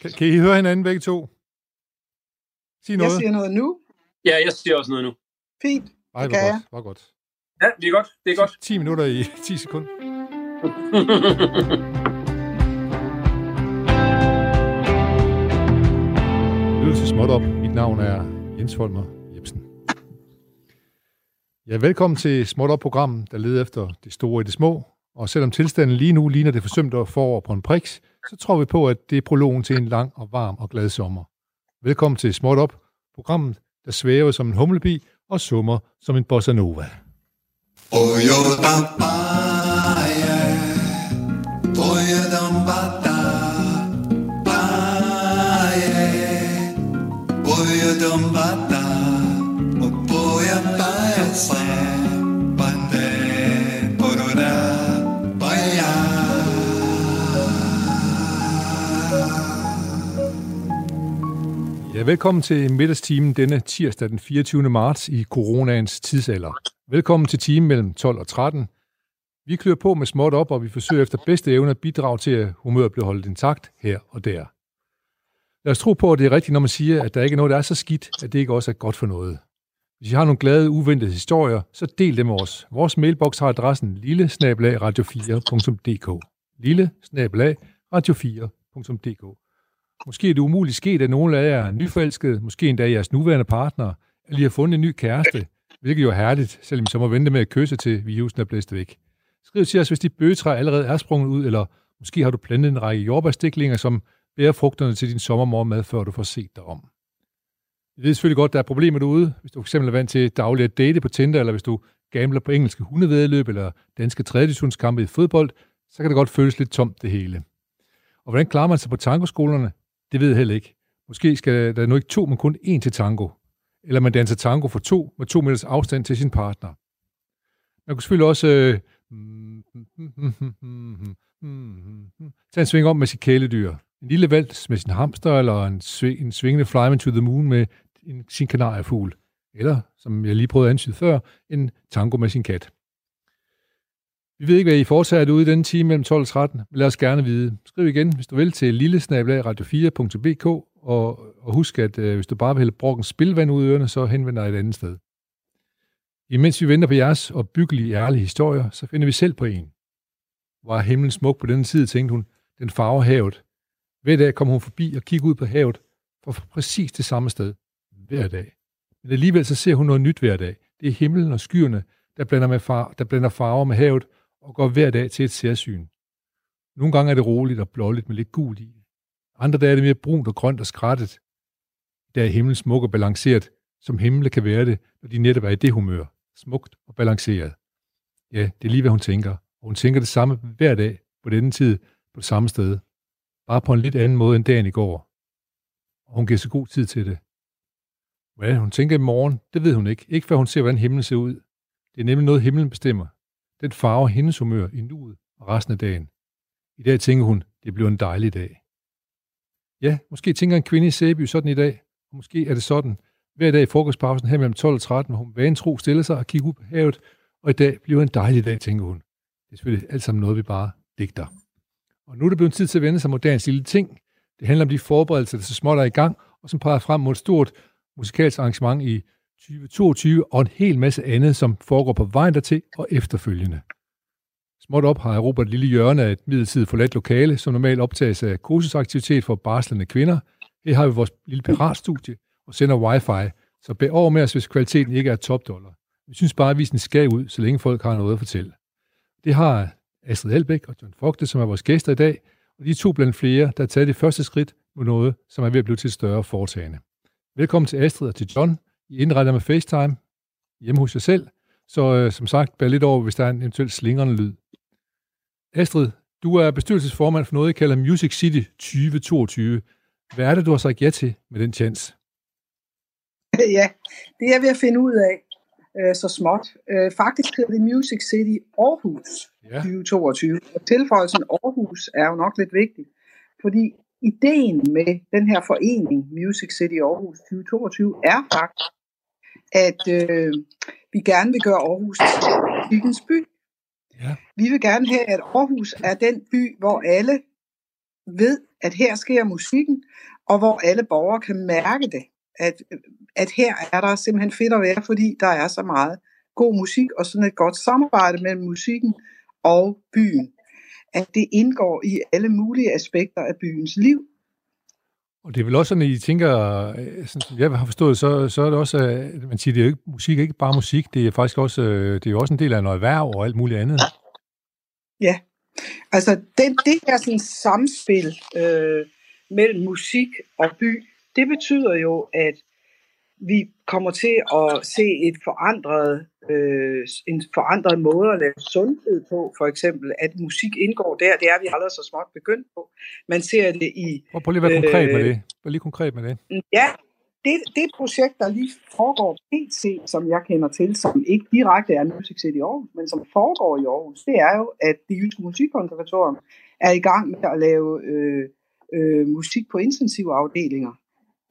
Kan, kan I høre hinanden begge to? Sig noget. Jeg siger noget nu. Ja, jeg siger også noget nu. Fint. Ej, hvor godt, hvor godt. Ja, det er godt. Det er godt. 10 minutter i 10 sekunder. Lyder så småt op. Mit navn er Jens Folmer Jebsen. Ja, velkommen til Småt Op-programmet, der leder efter det store i det små. Og selvom tilstanden lige nu ligner det forsømte forår på en priks, så tror vi på, at det er prologen til en lang og varm og glad sommer. Velkommen til Småt Op, programmet, der svæver som en humlebi og summer som en bossa nova. Ja, velkommen til middagstimen denne tirsdag den 24. marts i coronaens tidsalder. Velkommen til timen mellem 12 og 13. Vi klør på med småt op, og vi forsøger efter bedste evne at bidrage til, at humøret bliver holdt intakt her og der. Lad os tro på, at det er rigtigt, når man siger, at der ikke er noget, der er så skidt, at det ikke også er godt for noget. Hvis I har nogle glade, uventede historier, så del dem med os. Vores mailbox har adressen lille radio4.dk lille radio4.dk Måske er det umuligt sket, at nogle af jer er nyforelskede, måske endda jeres nuværende partner, lige har fundet en ny kæreste, hvilket jo er herligt, selvom I så må vente med at kysse til virusen er blæst væk. Skriv til os, hvis dit bøgetræ allerede er sprunget ud, eller måske har du plantet en række jordbærstiklinger, som bærer frugterne til din sommermormad, før du får set dig om. Jeg ved selvfølgelig godt, at der er problemer derude, hvis du fx er vant til dagligt at date på Tinder, eller hvis du gambler på engelske hundevedløb, eller danske tredjedivisionskampe i fodbold, så kan det godt føles lidt tomt det hele. Og hvordan klarer man sig på tangoskolerne? Det ved jeg heller ikke. Måske skal der nu ikke to, men kun én til tango. Eller man danser tango for to, med to meters afstand til sin partner. Man kunne selvfølgelig også øh, tage en sving om med sit kæledyr. En lille vals med sin hamster, eller en, sving, en svingende flyman to the moon med en, sin kanariefugl. Eller, som jeg lige prøvede at antyde før, en tango med sin kat. Vi ved ikke, hvad I fortsætter ude i denne time mellem 12 og 13, men lad os gerne vide. Skriv igen, hvis du vil, til lillesnabelagradio4.dk, og, og husk, at øh, hvis du bare vil hælde brokken spilvand ud i ørerne, så henvender et andet sted. Imens vi venter på jeres opbyggelige, ærlige historier, så finder vi selv på en. Var himlen smuk på denne side, tænkte hun, den farver havet. Hver dag kom hun forbi og kiggede ud på havet, for præcis det samme sted. Hver dag. Men alligevel så ser hun noget nyt hver dag. Det er himlen og skyerne, der blander, med far, der blander farver med havet, og går hver dag til et særsyn. Nogle gange er det roligt og blåligt med lidt gul i. Andre dage er det mere brunt og grønt og skrættet. Der er himlen smuk og balanceret, som himle kan være det, når de netop er i det humør. Smukt og balanceret. Ja, det er lige, hvad hun tænker. Og hun tænker det samme hver dag på denne tid på det samme sted. Bare på en lidt anden måde end dagen i går. Og hun giver sig god tid til det. Hvad hun tænker i morgen, det ved hun ikke. Ikke før hun ser, hvordan himlen ser ud. Det er nemlig noget, himlen bestemmer. Den farver hendes humør i nuet og resten af dagen. I dag tænker hun, det bliver en dejlig dag. Ja, måske tænker en kvinde i Sæby sådan i dag, og måske er det sådan, hver dag i frokostpausen her mellem 12 og 13, hvor hun vantro stiller sig og kigger ud på havet, og i dag bliver en dejlig dag, tænker hun. Det er selvfølgelig alt sammen noget, vi bare digter. Og nu er det blevet tid til at vende sig mod dagens lille ting. Det handler om de forberedelser, der så småt er i gang, og som peger frem mod et stort musikalsk arrangement i 2022 og en hel masse andet, som foregår på vejen dertil og efterfølgende. Småt op har Europa et lille hjørne af et midlertidigt forladt lokale, som normalt optages af kursusaktivitet for barslende kvinder. Her har vi vores lille piratstudie og sender wifi, så bær over med os, hvis kvaliteten ikke er topdollar. Vi synes bare, at visen skal ud, så længe folk har noget at fortælle. Det har Astrid Elbæk og John Fogte, som er vores gæster i dag, og de to blandt flere, der har taget det første skridt mod noget, som er ved at blive til større foretagende. Velkommen til Astrid og til John, i indretter med FaceTime hjemme hos jer selv, så øh, som sagt, bær lidt over, hvis der er en eventuel slingrende lyd. Astrid, du er bestyrelsesformand for noget, jeg kalder Music City 2022. Hvad er det, du har sagt ja til med den chance? Ja, det er jeg ved at finde ud af øh, så småt. Øh, faktisk hedder det Music City Aarhus ja. 2022. Og tilføjelsen Aarhus er jo nok lidt vigtig, fordi ideen med den her forening Music City Aarhus 2022 er faktisk, at øh, vi gerne vil gøre Aarhus til byens by. Ja. Vi vil gerne have, at Aarhus er den by, hvor alle ved, at her sker musikken, og hvor alle borgere kan mærke det, at, at her er der simpelthen fedt at være, fordi der er så meget god musik, og sådan et godt samarbejde mellem musikken og byen. At det indgår i alle mulige aspekter af byens liv. Og det er vel også sådan, at I tænker, øh, sådan, som jeg har forstået, så, så er det også, at man siger, det er ikke, musik er ikke bare musik, det er faktisk også, øh, det er også en del af noget erhverv og alt muligt andet. Ja, altså det, det er sådan samspil øh, mellem musik og by, det betyder jo, at vi kommer til at se et forandret, øh, en forandret måde at lave sundhed på, for eksempel, at musik indgår der, det er vi allerede så småt begyndt på. Man ser det i... Prøv, prøv lige at være konkret med øh, det. Vær lige konkret med det. Ja, det, det projekt, der lige foregår PC, som jeg kender til, som ikke direkte er Music City Aarhus, men som foregår i Aarhus, det er jo, at det jyske musikkonservatorium er i gang med at lave øh, øh, musik på intensive afdelinger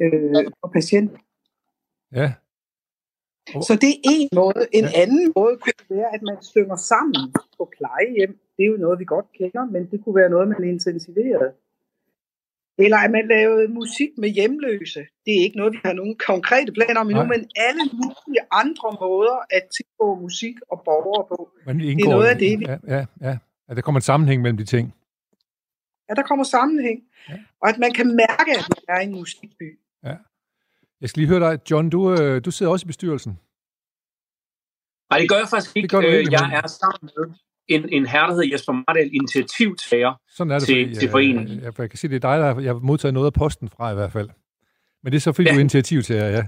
øh, for patienter. Ja. Så det er en måde. En ja. anden måde kunne være, at man synger sammen på plejehjem. Det er jo noget, vi godt kender, men det kunne være noget, man intensiverede. Eller at man lavede musik med hjemløse. Det er ikke noget, vi har nogen konkrete planer om endnu, Nej. men alle mulige andre måder at tilgå musik og borgere på. Men det, det er noget af det, vi... Ja, ja, ja. At der kommer en sammenhæng mellem de ting. Ja, der kommer sammenhæng. Ja. Og at man kan mærke, at det er en musikby. Ja. Jeg skal lige høre dig, John, du, øh, du sidder også i bestyrelsen. Nej, det gør jeg faktisk ikke. Det gør du ikke jeg er sammen med en, en herre, der hedder Jesper Mardal, initiativtager Sådan er det, til, fordi, til foreningen. Jeg, jeg, jeg kan sige, det er dig, der jeg har modtaget noget af posten fra i hvert fald. Men det er så fordi, ja. du er initiativtager, ja.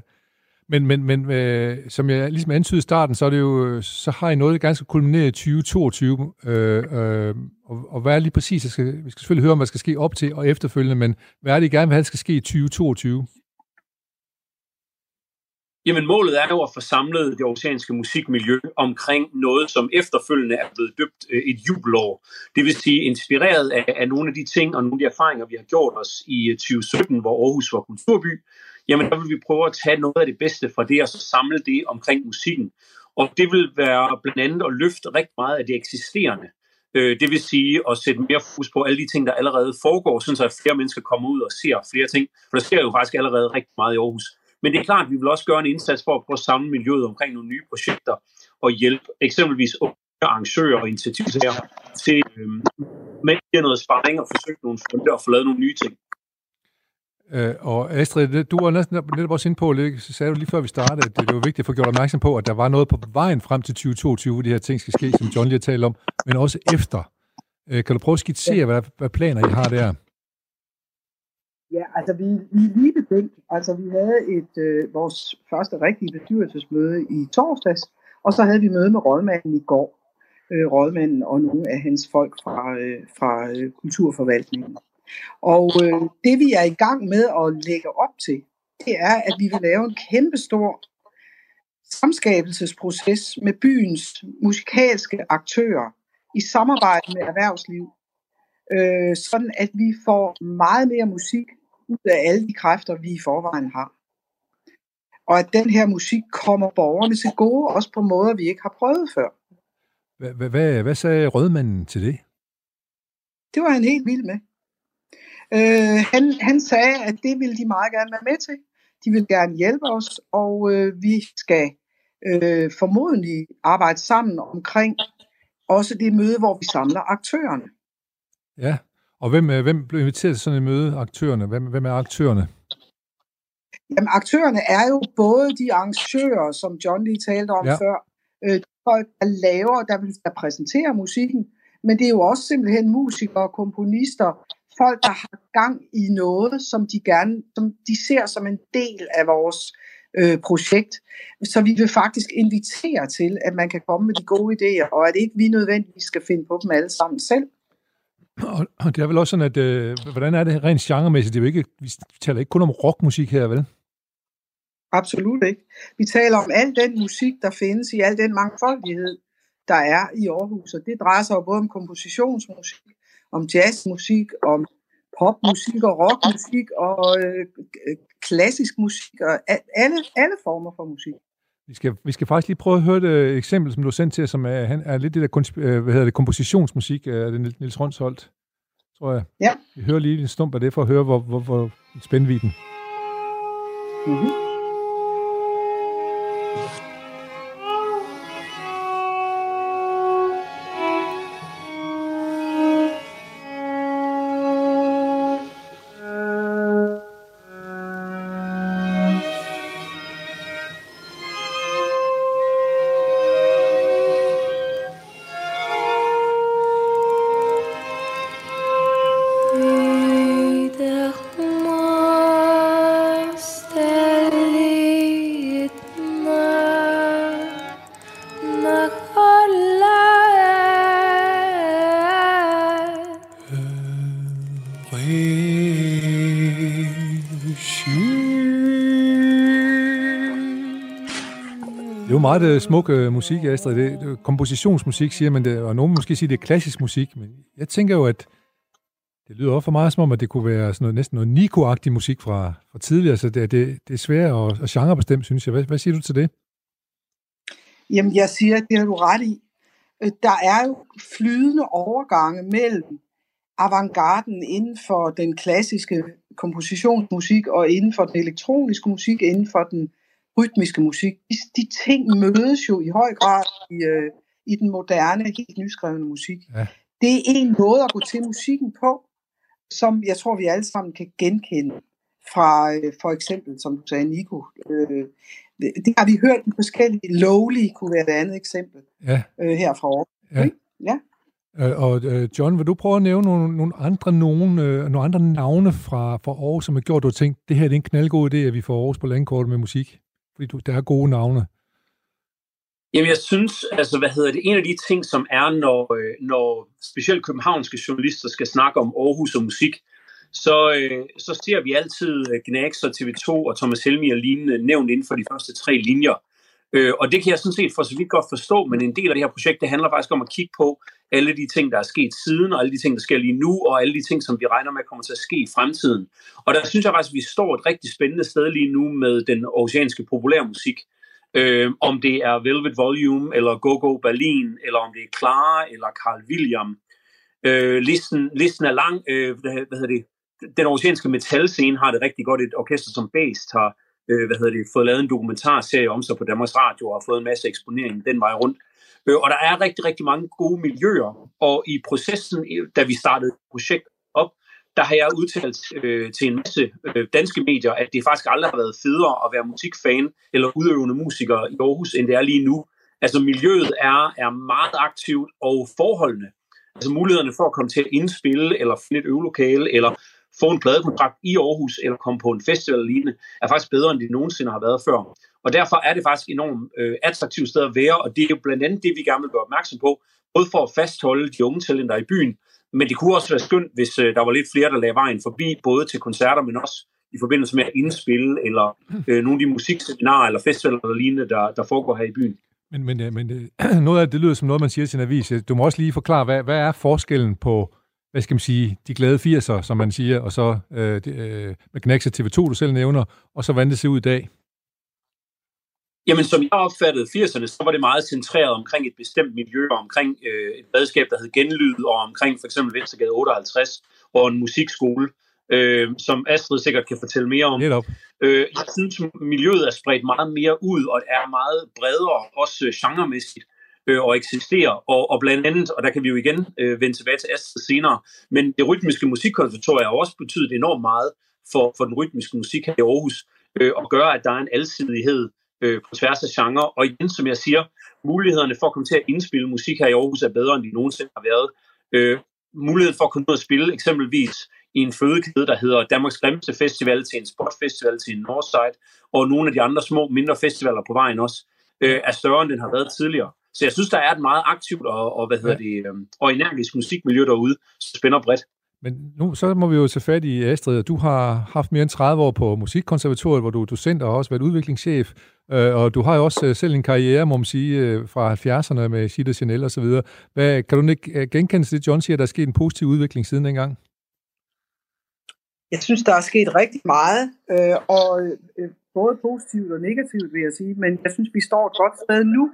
Men, men, men øh, som jeg ligesom antydede i starten, så, er det jo, så har I noget ganske kulmineret i 2022. Øh, øh, og, og hvad er lige præcis, jeg skal, vi skal selvfølgelig høre om, hvad skal ske op til og efterfølgende, men hvad er det, I gerne vil have, skal ske i 2022? Jamen målet er jo at få samlet det oceanske musikmiljø omkring noget, som efterfølgende er blevet døbt øh, et jubelår. Det vil sige inspireret af, af nogle af de ting og nogle af de erfaringer, vi har gjort os i øh, 2017, hvor Aarhus var kulturby. Jamen der vil vi prøve at tage noget af det bedste fra det og så samle det omkring musikken. Og det vil være blandt andet at løfte rigtig meget af det eksisterende. Øh, det vil sige at sætte mere fokus på alle de ting, der allerede foregår, så flere mennesker kommer ud og ser flere ting. For der sker jo faktisk allerede rigtig meget i Aarhus. Men det er klart, at vi vil også gøre en indsats for at prøve at samle miljøet omkring nogle nye projekter og hjælpe eksempelvis arrangører og initiativtager til øh, med noget sparring og forsøge nogle funde og få lavet nogle nye ting. Øh, og Astrid, du var næsten netop også inde på, så sagde du lige før vi startede, at det var vigtigt at få gjort opmærksom på, at der var noget på vejen frem til 2022, hvor de her ting skal ske, som John lige har talt om, men også efter. Øh, kan du prøve at skitsere, hvad, hvad planer I har der? Ja, altså vi, vi er lige begyndt. Altså vi havde et, øh, vores første rigtige bestyrelsesmøde i torsdags, og så havde vi møde med rådmanden i går. Øh, rådmanden og nogle af hans folk fra, øh, fra øh, kulturforvaltningen. Og øh, det vi er i gang med at lægge op til, det er, at vi vil lave en kæmpestor samskabelsesproces med byens musikalske aktører i samarbejde med erhvervsliv, øh, sådan at vi får meget mere musik ud af alle de kræfter, vi i forvejen har. Og at den her musik kommer borgerne til gode, også på måder, vi ikke har prøvet før. Hvad, sagde rødmanden til det? Det var han helt vild med. Øh, han, han sagde, at det ville de meget gerne være med til. De vil gerne hjælpe os, og øh, vi skal øh, formodentlig arbejde sammen omkring også det møde, hvor vi samler aktørerne. Ja, og hvem, øh, hvem blev inviteret til sådan et møde, aktørerne? Hvem, hvem er aktørerne? Jamen, aktørerne er jo både de arrangører, som John lige talte om ja. før, øh, folk, der laver, der, vil, der præsenterer musikken, men det er jo også simpelthen musikere, komponister, folk, der har gang i noget, som de gerne, som de ser som en del af vores øh, projekt. Så vi vil faktisk invitere til, at man kan komme med de gode idéer, og at ikke vi nødvendigvis skal finde på dem alle sammen selv. Og, og det er vel også sådan, at øh, hvordan er det rent genremæssigt? Det er jo ikke, vi taler ikke kun om rockmusik her, vel? Absolut ikke. Vi taler om al den musik, der findes i al den mangfoldighed, der er i Aarhus. Og det drejer sig jo både om kompositionsmusik, om jazzmusik, om popmusik og rockmusik og øh, klassisk musik og alle, alle former for musik. Vi skal, vi skal faktisk lige prøve at høre et eksempel, som du har sendt til, som er, er lidt det der øh, hvad hedder det, kompositionsmusik af det Nils Ronsholt. tror jeg. Ja. Vi hører lige en stump af det, for at høre, hvor, hvor, hvor spændvidden. Mm-hmm. Meget uh, smuk uh, musik, Astrid. Det, det, kompositionsmusik, siger man det, og nogen måske siger, det er klassisk musik, men jeg tænker jo, at det lyder også for meget som om, at det kunne være sådan noget, næsten noget nico musik fra, fra tidligere, så det, det, det er svært at, at genrebestemme, synes jeg. Hvad, hvad siger du til det? Jamen, jeg siger, at det har du ret i. Øh, der er jo flydende overgange mellem avantgarden inden for den klassiske kompositionsmusik og inden for den elektroniske musik, inden for den rytmiske musik. De, de ting mødes jo i høj grad i, øh, i den moderne, helt nyskrevne musik. Ja. Det er en måde at gå til musikken på, som jeg tror, vi alle sammen kan genkende fra øh, for eksempel, som du sagde, Nico. Øh, det har vi hørt i forskellige. Lowly kunne være et andet eksempel ja. øh, her fra år. Ja. ja. Øh, og øh, John, vil du prøve at nævne nogle, nogle andre nogen, øh, nogle andre navne fra, fra Aarhus, som har gjort, at du har tænkt, det her er en knaldgod idé, at vi får Aarhus på landkortet med musik? Fordi du, der er gode navne. Jamen, jeg synes, altså, hvad hedder det, en af de ting, som er, når, øh, når specielt københavnske journalister skal snakke om Aarhus og musik, så, øh, så ser vi altid øh, Gnags Gnax og TV2 og Thomas Helmi og lignende nævnt inden for de første tre linjer. Øh, og det kan jeg sådan set for så vidt godt forstå, men en del af det her projekt, det handler faktisk om at kigge på alle de ting, der er sket siden, og alle de ting, der sker lige nu, og alle de ting, som vi regner med kommer til at ske i fremtiden. Og der synes jeg faktisk, at vi står et rigtig spændende sted lige nu med den oceanske populærmusik. Øh, om det er Velvet Volume, eller Go Go Berlin, eller om det er Clara, eller Carl William. Øh, listen, listen er lang. Øh, hvad, hvad hedder det? Den oceanske metalscene har det rigtig godt. Et orkester som Based har øh, hvad hedder det, fået lavet en dokumentarserie om sig på Danmarks Radio og har fået en masse eksponering den vej rundt. Øh, og der er rigtig, rigtig mange gode miljøer, og i processen, da vi startede projekt op, der har jeg udtalt øh, til en masse øh, danske medier, at det faktisk aldrig har været federe at være musikfan eller udøvende musiker i Aarhus, end det er lige nu. Altså miljøet er, er meget aktivt og forholdene. Altså mulighederne for at komme til at indspille, eller finde et øvelokale, eller få en pladekontrakt i Aarhus, eller komme på en festival eller lignende, er faktisk bedre, end det nogensinde har været før. Og derfor er det faktisk enormt øh, attraktivt sted at være, og det er jo blandt andet det, vi gerne vil gøre opmærksom på, både for at fastholde de unge talenter i byen, men det kunne også være skønt, hvis øh, der var lidt flere, der lagde vejen forbi, både til koncerter, men også i forbindelse med at indspille, eller øh, nogle af de musikseminarer eller festivaler eller lignende, der, der foregår her i byen. Men, men, øh, men øh, noget af det lyder som noget, man siger til en avis. Du må også lige forklare, hvad, hvad er forskellen på, hvad skal man sige, de glade 80'er, som man siger, og så øh, øh, med Knæks TV2, du selv nævner, og så hvordan det ser ud i dag? Jamen, som jeg opfattede 80'erne, så var det meget centreret omkring et bestemt miljø, omkring øh, et redskab, der hed Genlyd, og omkring for eksempel Venstregade 58, og en musikskole, øh, som Astrid sikkert kan fortælle mere om. Øh, jeg synes, miljøet er spredt meget mere ud, og er meget bredere, også genremæssigt, øh, og eksisterer. Og, og blandt andet, og der kan vi jo igen øh, vende tilbage til Astrid senere, men det rytmiske musikkonservatorium har også betydet enormt meget for, for den rytmiske musik her i Aarhus, øh, og gør, at der er en alsidighed øh, på tværs af genre. Og igen, som jeg siger, mulighederne for at komme til at indspille musik her i Aarhus er bedre, end de nogensinde har været. Øh, muligheden for at komme ud og spille eksempelvis i en fødekæde, der hedder Danmarks Grimmeste Festival til en sportfestival til en Northside, og nogle af de andre små, mindre festivaler på vejen også, øh, er større, end den har været tidligere. Så jeg synes, der er et meget aktivt og, og hvad hedder det, øh, og energisk musikmiljø derude, som spænder bredt. Men nu så må vi jo tage fat i Astrid. Du har haft mere end 30 år på Musikkonservatoriet, hvor du er docent og har også været udviklingschef. Øh, og du har jo også øh, selv en karriere, må man sige, øh, fra 70'erne med Gita Chanel og så videre. Hvad, kan du ikke genkende det, John siger, at der er sket en positiv udvikling siden dengang? Jeg synes, der er sket rigtig meget, og både positivt og negativt, vil jeg sige, men jeg synes, vi står et godt sted nu.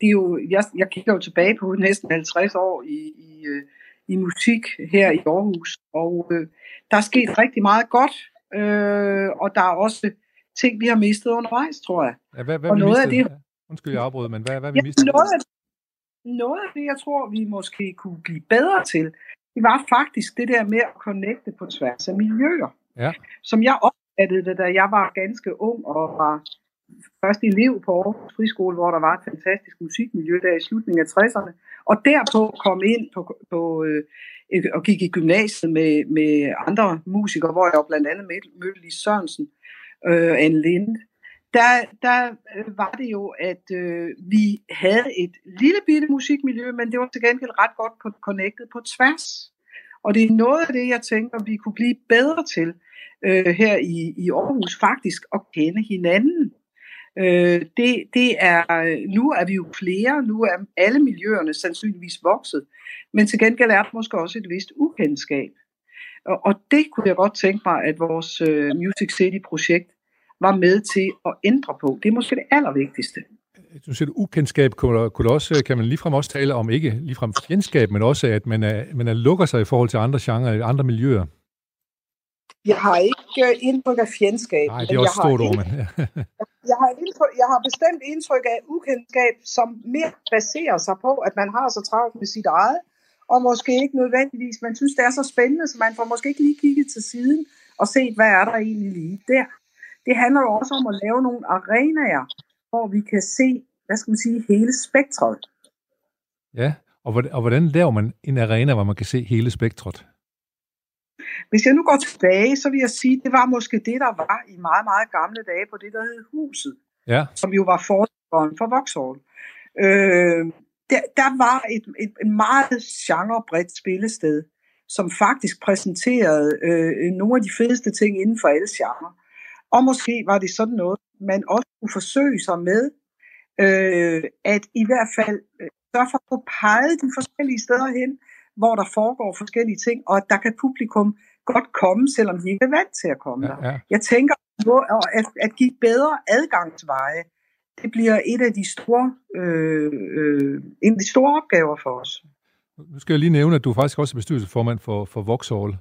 Det er jo, jeg, jeg kigger jo tilbage på næsten 50 år i, i i musik her i Aarhus. Og øh, der er sket rigtig meget godt, øh, og der er også ting, vi har mistet undervejs, tror jeg. Ja, hvad, hvad og noget mistet? af det, Undskyld, jeg afbryder, men hvad, hvad vi ja, mistet? Noget af, noget af det, jeg tror, vi måske kunne blive bedre til, det var faktisk det der med at connecte på tværs af miljøer. Ja. Som jeg opfattede det, da jeg var ganske ung og var først elev på Aarhus Friskole, hvor der var et fantastisk musikmiljø der i slutningen af 60'erne. Og derpå kom ind på, på, øh, og gik i gymnasiet med, med andre musikere, hvor jeg blandt andet mødte Lise Sørensen, øh, Anne Linde. Der, der øh, var det jo, at øh, vi havde et lille bitte musikmiljø, men det var til gengæld ret godt connected på tværs. Og det er noget af det, jeg tænker, vi kunne blive bedre til øh, her i, i Aarhus, faktisk at kende hinanden. Øh, det, det er, nu er vi jo flere, nu er alle miljøerne sandsynligvis vokset, men til gengæld er der måske også et vist ukendskab. Og, og det kunne jeg godt tænke mig, at vores øh, Music City-projekt var med til at ændre på. Det er måske det allervigtigste. Du siger, ukendskab kunne, kunne også, kan man ligefrem også tale om, ikke ligefrem fjendskab, men også, at man, er, man er lukker sig i forhold til andre genrer, andre miljøer. Jeg har ikke øh, indtryk af fjendskab. Nej, det er også stort ord, men... jeg, har indtryk, jeg har bestemt indtryk af ukendskab, som mere baserer sig på, at man har så travlt med sit eget, og måske ikke nødvendigvis, man synes, det er så spændende, så man får måske ikke lige kigget til siden og set, hvad er der egentlig lige der. Det handler jo også om at lave nogle arenaer, hvor vi kan se, hvad skal man sige, hele spektret. Ja, og hvordan laver man en arena, hvor man kan se hele spektret? Hvis jeg nu går tilbage, så vil jeg sige, det var måske det, der var i meget, meget gamle dage på det, der hed Huset. Ja. Som jo var forholderen for Vauxhall. Øh, der, der var et, et, et meget genrebredt spillested, som faktisk præsenterede øh, nogle af de fedeste ting inden for alle genrer. Og måske var det sådan noget, man også kunne forsøge sig med, øh, at i hvert fald øh, sørge for at få peget de forskellige steder hen, hvor der foregår forskellige ting, og at der kan publikum godt komme, selvom de ikke er vant til at komme ja, der. Ja. Jeg tænker, at, at give bedre adgangsveje, det bliver et af de store, øh, øh, en af de store opgaver for os. Nu skal jeg lige nævne, at du faktisk også er bestyrelsesformand for, for Vauxhall.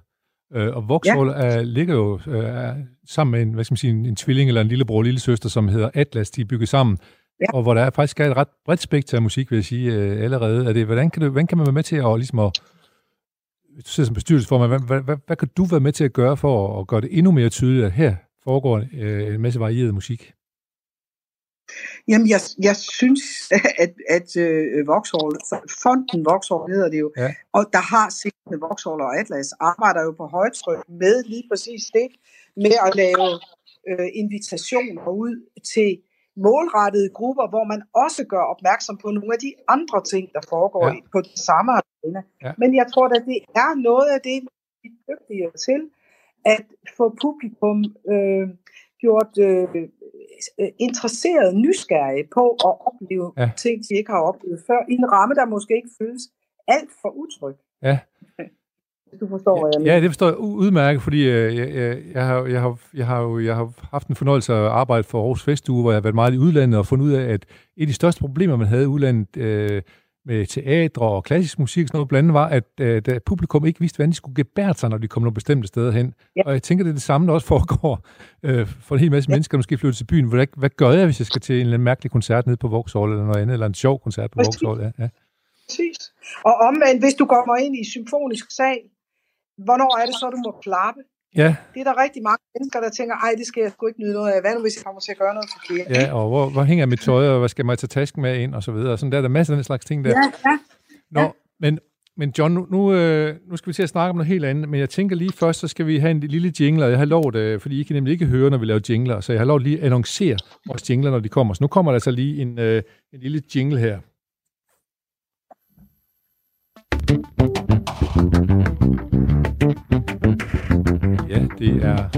Øh, og Vauxhall ja. er, ligger jo øh, sammen med en, hvad skal man sige, en, en tvilling eller en lillebror og lille søster, som hedder Atlas. De er bygget sammen. Ja. Og hvor der er faktisk er et ret bredt spektrum af musik, vil jeg sige, øh, allerede. Er det, hvordan, kan du, hvordan kan man være med til at, ligesom at du sidder som bestyrelsesformand, hvad, hvad, hvad, hvad kan du være med til at gøre for at gøre det endnu mere tydeligt, at her foregår øh, en masse varieret musik? Jamen, jeg, jeg synes, at, at uh, Vauxhall, fonden Vauxhall hedder det jo, ja. og der har sikkert Vauxhall og Atlas, arbejder jo på højtryk med lige præcis det, med at lave uh, invitationer ud til målrettede grupper, hvor man også gør opmærksom på nogle af de andre ting, der foregår ja. på det samme arena. Ja. Men jeg tror at det er noget af det, vi er dygtige til, at få publikum øh, gjort øh, interesseret, nysgerrige på at opleve ja. ting, de ikke har oplevet før, i en ramme, der måske ikke føles alt for utryg. Ja. Du forstår, hvad jeg mener. Ja, det forstår jeg udmærket, fordi øh, jeg, jeg, jeg, har, jeg, har, jeg, har jo, jeg har haft en fornøjelse at arbejde for Aarhus Festuge, hvor jeg har været meget i udlandet og fundet ud af, at et af de største problemer, man havde i udlandet øh, med teatre og klassisk musik, sådan noget blandt var, at, at, at publikum ikke vidste, hvordan de skulle gebære sig, når de kom nogle bestemte steder hen. Ja. Og jeg tænker, det er det samme, der også foregår øh, for en hel masse ja. mennesker, der måske flytter til byen. Hvad, hvad gør jeg, hvis jeg skal til en eller anden mærkelig koncert nede på Vauxhall eller noget andet, eller en sjov koncert på Vauxhall? Ja, ja. Præcis. Og omvendt, hvis du kommer ind i symfonisk sal, hvornår er det så, du må klappe? Ja. Det er der rigtig mange mennesker, der tænker, ej, det skal jeg sgu ikke nyde noget af. Hvad nu, hvis jeg kommer til at gøre noget forkert? Ja, og hvor, hvor hænger mit tøj, og hvad skal man tage tasken med ind, og så videre. Sådan der, der er masser af den slags ting der. Ja, ja. Nå, ja. men, men John, nu, nu, øh, nu skal vi til at snakke om noget helt andet, men jeg tænker lige først, så skal vi have en lille jingle, og jeg har lovet, øh, fordi I kan nemlig ikke høre, når vi laver jingler, så jeg har lovet lige at annoncere vores jingler, når de kommer. Så nu kommer der altså lige en, øh, en lille jingle her. Det er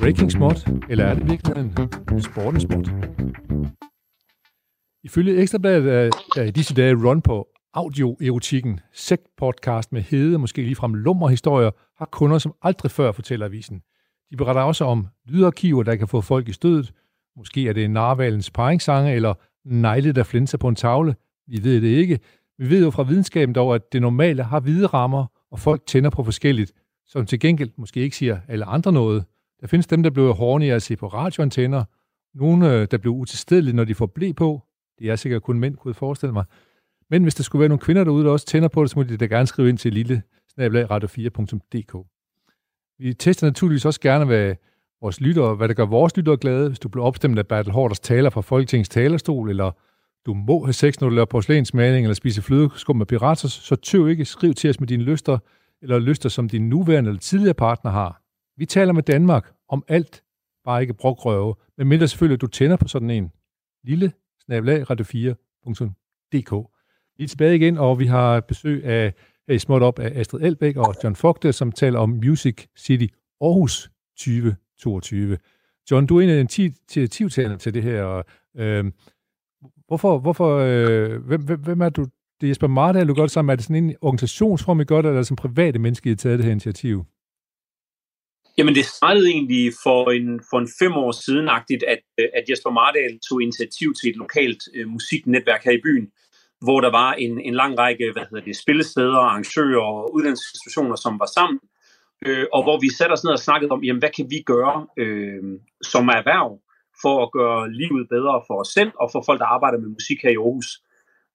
Breaking spot, eller er det virkelig en sporten sport? Ifølge Ekstrabladet er, er i disse dage run på audioerotikken, sekt-podcast med hede, måske ligefrem lummerhistorier, har kunder som aldrig før, fortæller avisen. De beretter også om lydarkiver, der kan få folk i stødet. Måske er det narvalens paringssange, eller negle, der flinser på en tavle. Vi ved det ikke. Vi ved jo fra videnskaben dog, at det normale har hvide rammer, og folk tænder på forskelligt, som til gengæld måske ikke siger alle andre noget. Der findes dem, der blev horny at se på radioantenner, nogle, øh, der blev utilstedelige, når de får blæ på. Det er sikkert kun mænd, kunne jeg forestille mig. Men hvis der skulle være nogle kvinder derude, der også tænder på det, så må de da gerne skrive ind til lille radio4.dk. Vi tester naturligvis også gerne, hvad vores lyttere, hvad der gør vores lyttere glade. Hvis du bliver opstemt af Bertel Hårders taler fra Folketingets talerstol, eller du må have sex, når du laver porcelænsmaling, eller spise flødeskum med pirater, så tøv ikke skriv til os med dine lyster, eller lyster, som din nuværende eller tidligere partner har. Vi taler med Danmark om alt, bare ikke brokrøve, men mindre selvfølgelig, at du tænder på sådan en lille snabelag radio4.dk. Vi er tilbage igen, og vi har besøg af her i småt op af Astrid Elbæk og John Fogte, som taler om Music City Aarhus 2022. John, du er en af initiativtagerne til det her. Øh, hvorfor, hvorfor, øh, hvem, hvem, hvem er du? Det Jesper Mardal, du gør det sammen. Er det sådan en organisationsform, I gør det, eller som private mennesker, I har taget det her initiativ? Jamen det startede egentlig for en, for en fem år siden, at, at Jesper Mardal tog initiativ til et lokalt øh, musiknetværk her i byen, hvor der var en, en lang række hvad hedder det, spillesteder, arrangører og uddannelsesinstitutioner, som var sammen, øh, og hvor vi satte os ned og snakkede om, jamen, hvad kan vi gøre øh, som erhverv for at gøre livet bedre for os selv og for folk, der arbejder med musik her i Aarhus.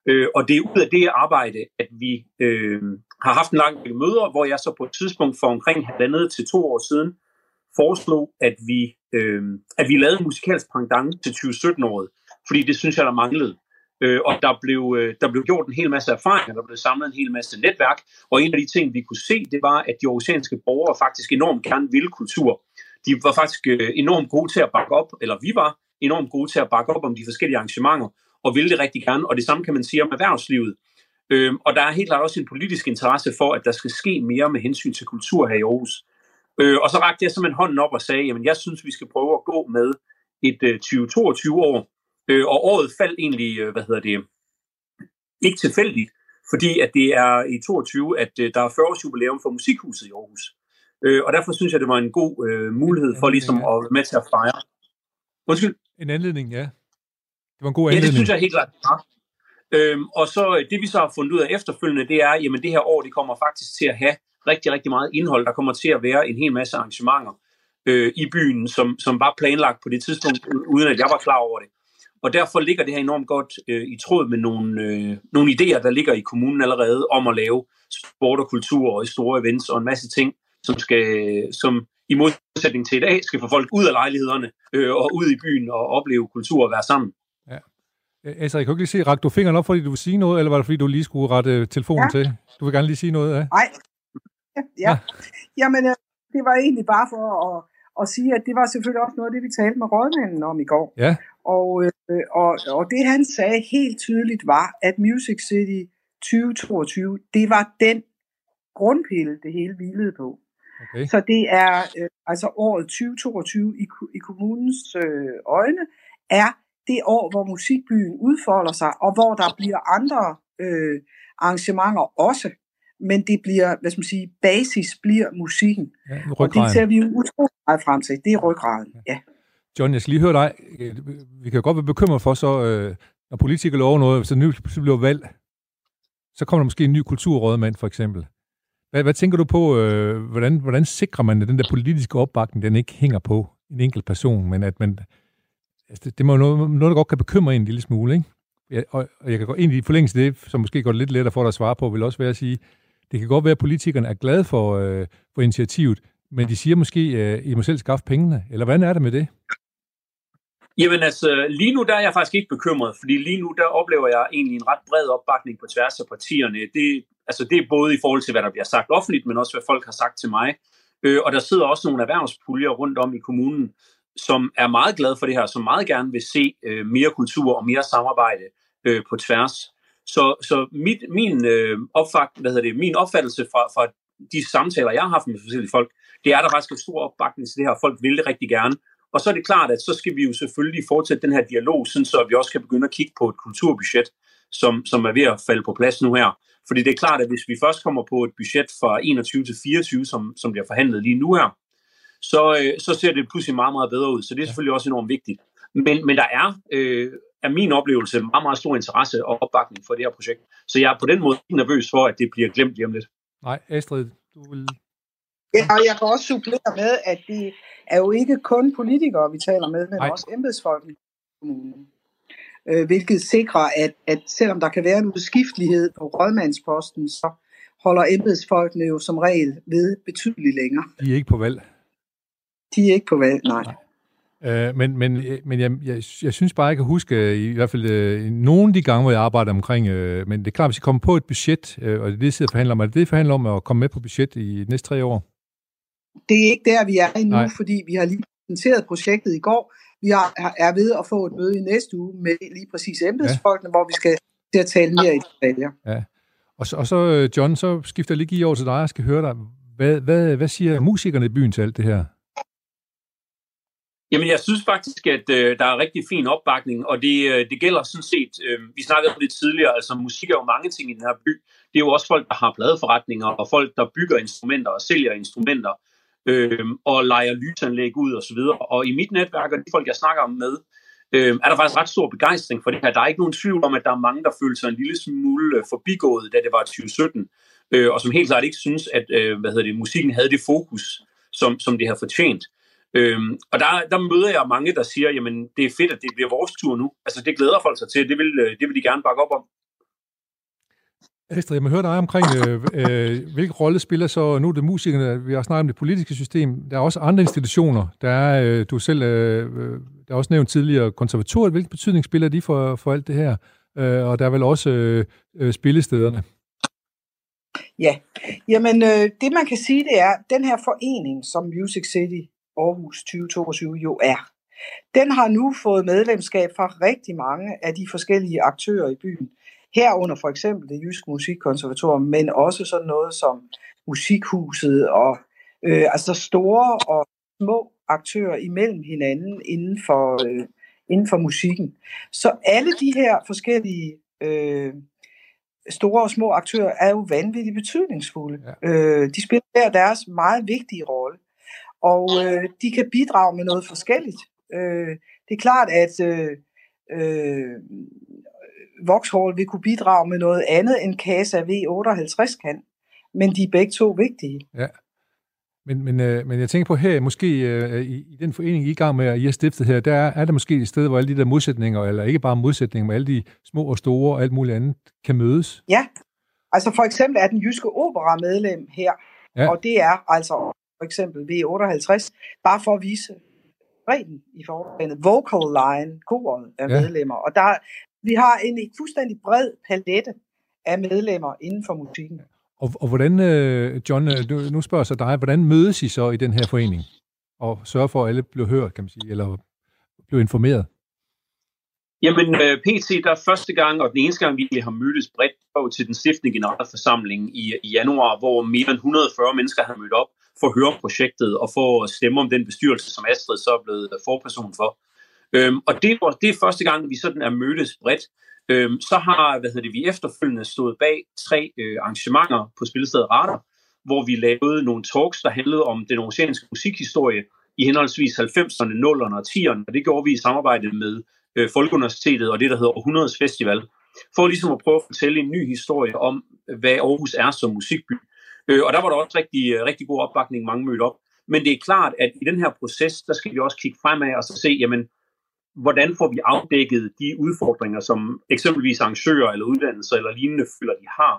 Øh, og det er ud af det arbejde, at vi øh, har haft en lang række møder, hvor jeg så på et tidspunkt for omkring halvandet til to år siden foreslog, at vi, øh, at vi lavede en musikalsk pendant til 2017-året, fordi det synes jeg, der manglede. Øh, og der blev, øh, der blev gjort en hel masse erfaringer, der blev samlet en hel masse netværk, og en af de ting, vi kunne se, det var, at de oceanske borgere faktisk enormt gerne ville kultur. De var faktisk øh, enormt gode til at bakke op, eller vi var enormt gode til at bakke op om de forskellige arrangementer, og ville det rigtig gerne, og det samme kan man sige om erhvervslivet. Øh, og der er helt klart også en politisk interesse for, at der skal ske mere med hensyn til kultur her i Aarhus. Øh, og så rakte jeg simpelthen hånden op og sagde, jamen jeg synes, vi skal prøve at gå med et øh, 2022 år, Øh, og året faldt egentlig, øh, hvad hedder det, ikke tilfældigt, fordi at det er i 22, at øh, der er 40 års jubilæum for Musikhuset i Aarhus. Øh, og derfor synes jeg, det var en god øh, mulighed for ligesom at være med til at fejre. Undskyld? En anledning, ja. Det var en god anledning. Ja, det synes jeg helt klart. Ja. Øhm, og så øh, det vi så har fundet ud af efterfølgende, det er, jamen det her år, det kommer faktisk til at have rigtig, rigtig meget indhold. Der kommer til at være en hel masse arrangementer øh, i byen, som, som var planlagt på det tidspunkt, uden at jeg var klar over det. Og derfor ligger det her enormt godt øh, i tråd med nogle, øh, nogle idéer, der ligger i kommunen allerede om at lave sport og kultur og store events og en masse ting, som skal, som i modsætning til i dag, skal få folk ud af lejlighederne øh, og ud i byen og opleve kultur og være sammen. Altså, jeg kan ikke lige se, rak du fingeren op, fordi du vil sige noget, eller var det fordi, du lige skulle rette telefonen ja. til? Du vil gerne lige sige noget, ja? Nej. Ja, ja. Jamen, øh, det var egentlig bare for at, at sige, at det var selvfølgelig også noget af det, vi talte med rådmanden om i går. Ja. Og, øh, og, og det han sagde helt tydeligt var, at Music City 2022, det var den grundpille, det hele hvilede på. Okay. Så det er øh, altså året 2022 i, i kommunens øh, øjne, er det år, hvor musikbyen udfolder sig, og hvor der bliver andre øh, arrangementer også. Men det bliver, hvad skal man sige, basis bliver musikken. Ja, og det ser vi jo utroligt meget frem til. Det er ryggraden, ja. John, jeg skal lige høre dig. Vi kan godt være bekymret for, så øh, når politikere lover noget, der nu bliver valg, så kommer der måske en ny kulturrådmand, for eksempel. Hvad, hvad tænker du på, øh, hvordan, hvordan sikrer man, at den der politiske opbakning, den ikke hænger på en enkelt person, men at man, altså det, det må noget, noget, der godt kan bekymre en, en lille smule, ikke? Ja, og, og jeg kan godt egentlig i forlængelse af det, som måske går lidt lettere for dig at svare på, vil også være at sige, det kan godt være, at politikerne er glade for, øh, for initiativet, men de siger måske, at øh, I må selv skaffe pengene, eller hvordan er det med det? Jamen altså, lige nu der er jeg faktisk ikke bekymret, fordi lige nu der oplever jeg egentlig en ret bred opbakning på tværs af partierne. Det, altså, det er både i forhold til, hvad der bliver sagt offentligt, men også hvad folk har sagt til mig. Øh, og der sidder også nogle erhvervspuljer rundt om i kommunen, som er meget glad for det her, som meget gerne vil se øh, mere kultur og mere samarbejde øh, på tværs. Så, så mit, min, øh, opfakt, hvad hedder det, min opfattelse fra, fra de samtaler, jeg har haft med forskellige folk, det er, at der faktisk er stor opbakning til det her. Folk vil det rigtig gerne. Og så er det klart, at så skal vi jo selvfølgelig fortsætte den her dialog, sådan så vi også kan begynde at kigge på et kulturbudget, som, som er ved at falde på plads nu her. Fordi det er klart, at hvis vi først kommer på et budget fra 21 til 24, som, som bliver forhandlet lige nu her, så, øh, så ser det pludselig meget, meget bedre ud. Så det er selvfølgelig også enormt vigtigt. Men, men der er øh, er min oplevelse meget, meget stor interesse og opbakning for det her projekt. Så jeg er på den måde ikke nervøs for, at det bliver glemt lige om lidt. Nej, Astrid, du vil... Ja, og jeg kan også supplere med, at det er jo ikke kun politikere, vi taler med, men Nej. også embedsfolk i kommunen. Øh, hvilket sikrer, at, at selvom der kan være en udskiftelighed på rådmandsposten, så holder embedsfolkene jo som regel ved betydeligt længere. De er ikke på valg. De er ikke på valg, nej. nej. Øh, men men, men jeg, jeg, jeg synes bare, jeg kan huske, i hvert fald øh, nogle af de gange, hvor jeg arbejder omkring, øh, men det er klart, hvis I kommer på et budget, øh, og det er det, jeg forhandler om, er det det, I forhandler om at komme med på budget i de næste tre år? Det er ikke der, vi er endnu, Nej. fordi vi har lige præsenteret projektet i går. Vi er, er ved at få et møde i næste uge med lige præcis embedsfolkene, ja. hvor vi skal til at tale mere i detaljer. Ja. Og så, og så, øh, John, så skifter jeg lige over til dig og skal høre dig. Hvad, hvad, hvad siger musikerne i byen til alt det her? Jamen, jeg synes faktisk, at øh, der er rigtig fin opbakning, og det, øh, det gælder sådan set, øh, vi snakkede om det tidligere, altså musik er jo mange ting i den her by. Det er jo også folk, der har pladeforretninger, og folk, der bygger instrumenter og sælger instrumenter, øh, og leger lysanlæg ud og så videre. Og i mit netværk, og de folk, jeg snakker om med, øh, er der faktisk ret stor begejstring for det her. Der er ikke nogen tvivl om, at der er mange, der føler sig en lille smule øh, forbigået, da det var 2017, øh, og som helt klart ikke synes, at øh, hvad hedder det, musikken havde det fokus, som, som det har fortjent. Øhm, og der, der møder jeg mange, der siger, jamen det er fedt, at det bliver vores tur nu. Altså det glæder folk sig til, det vil, øh, det vil de gerne bakke op om. Astrid, jeg må høre dig omkring, øh, øh, hvilken rolle spiller så, nu er det musikerne, vi har snakket om det politiske system, der er også andre institutioner, der er, øh, du selv, øh, øh der er også nævnt tidligere, konservatoriet, hvilken betydning spiller de for, for alt det her? Øh, og der er vel også øh, øh, spillestederne. Ja, jamen øh, det man kan sige, det er, den her forening, som Music City Aarhus 2022 jo er. Den har nu fået medlemskab fra rigtig mange af de forskellige aktører i byen. Herunder for eksempel det Jyske Musikkonservatorium, men også sådan noget som Musikhuset og øh, altså store og små aktører imellem hinanden inden for, øh, inden for musikken. Så alle de her forskellige øh, store og små aktører er jo vanvittigt betydningsfulde. Ja. Øh, de spiller der deres meget vigtige rolle og øh, de kan bidrage med noget forskelligt. Øh, det er klart, at øh, øh, Vauxhall vil kunne bidrage med noget andet end Casa V58 kan, men de er begge to vigtige. Ja. Men, men, øh, men jeg tænker på her, måske øh, i, i den forening, I er i gang med, at I har stiftet her, der er, er der måske et sted, hvor alle de der modsætninger, eller ikke bare modsætninger, men alle de små og store og alt muligt andet, kan mødes? Ja, altså for eksempel er den jyske opera medlem her, ja. og det er altså for eksempel V58, bare for at vise bredden i forhold Vocal line, koret af ja. medlemmer. Og der, vi har en fuldstændig bred palette af medlemmer inden for musikken. Og, og hvordan, øh, John, øh, nu, nu spørger jeg så dig, hvordan mødes I så i den her forening? Og sørge for, at alle bliver hørt, kan man sige, eller bliver informeret? Jamen, øh, PT, der er første gang, og den eneste gang, vi har mødtes bredt til den stiftende generalforsamling i, i januar, hvor mere end 140 mennesker har mødt op for at høre om projektet og for at stemme om den bestyrelse, som Astrid så er blevet forperson for. Øhm, og det, var, det er første gang, vi sådan er mødtes bredt. Øhm, så har hvad hedder det, vi efterfølgende stået bag tre øh, arrangementer på Spillestedet Radar, hvor vi lavede nogle talks, der handlede om den oceanske musikhistorie i henholdsvis 90'erne, 0'erne og 10'erne, og det gjorde vi i samarbejde med øh, Folkeuniversitetet og det, der hedder Århundredes Festival, for ligesom at prøve at fortælle en ny historie om, hvad Aarhus er som musikby. Øh, og der var der også rigtig, øh, rigtig god opbakning, mange mødte op. Men det er klart, at i den her proces, der skal vi også kigge fremad og så se, jamen, hvordan får vi afdækket de udfordringer, som eksempelvis arrangører eller uddannelser eller lignende føler, de har.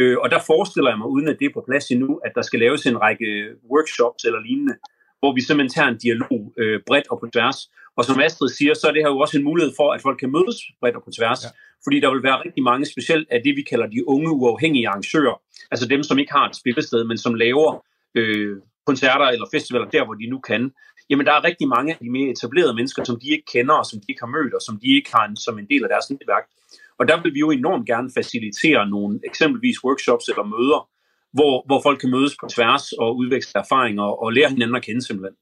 Øh, og der forestiller jeg mig, uden at det er på plads endnu, at der skal laves en række workshops eller lignende, hvor vi simpelthen tager en dialog øh, bredt og på tværs. Og som Astrid siger, så er det her jo også en mulighed for, at folk kan mødes bredt og på tværs. Ja. Fordi der vil være rigtig mange, specielt af det, vi kalder de unge uafhængige arrangører. Altså dem, som ikke har et spillested, men som laver øh, koncerter eller festivaler der, hvor de nu kan. Jamen, der er rigtig mange af de mere etablerede mennesker, som de ikke kender, og som de ikke har mødt, og som de ikke har en, som en del af deres netværk. Og der vil vi jo enormt gerne facilitere nogle eksempelvis workshops eller møder, hvor, hvor folk kan mødes på tværs og udveksle erfaringer og lære hinanden at kende simpelthen.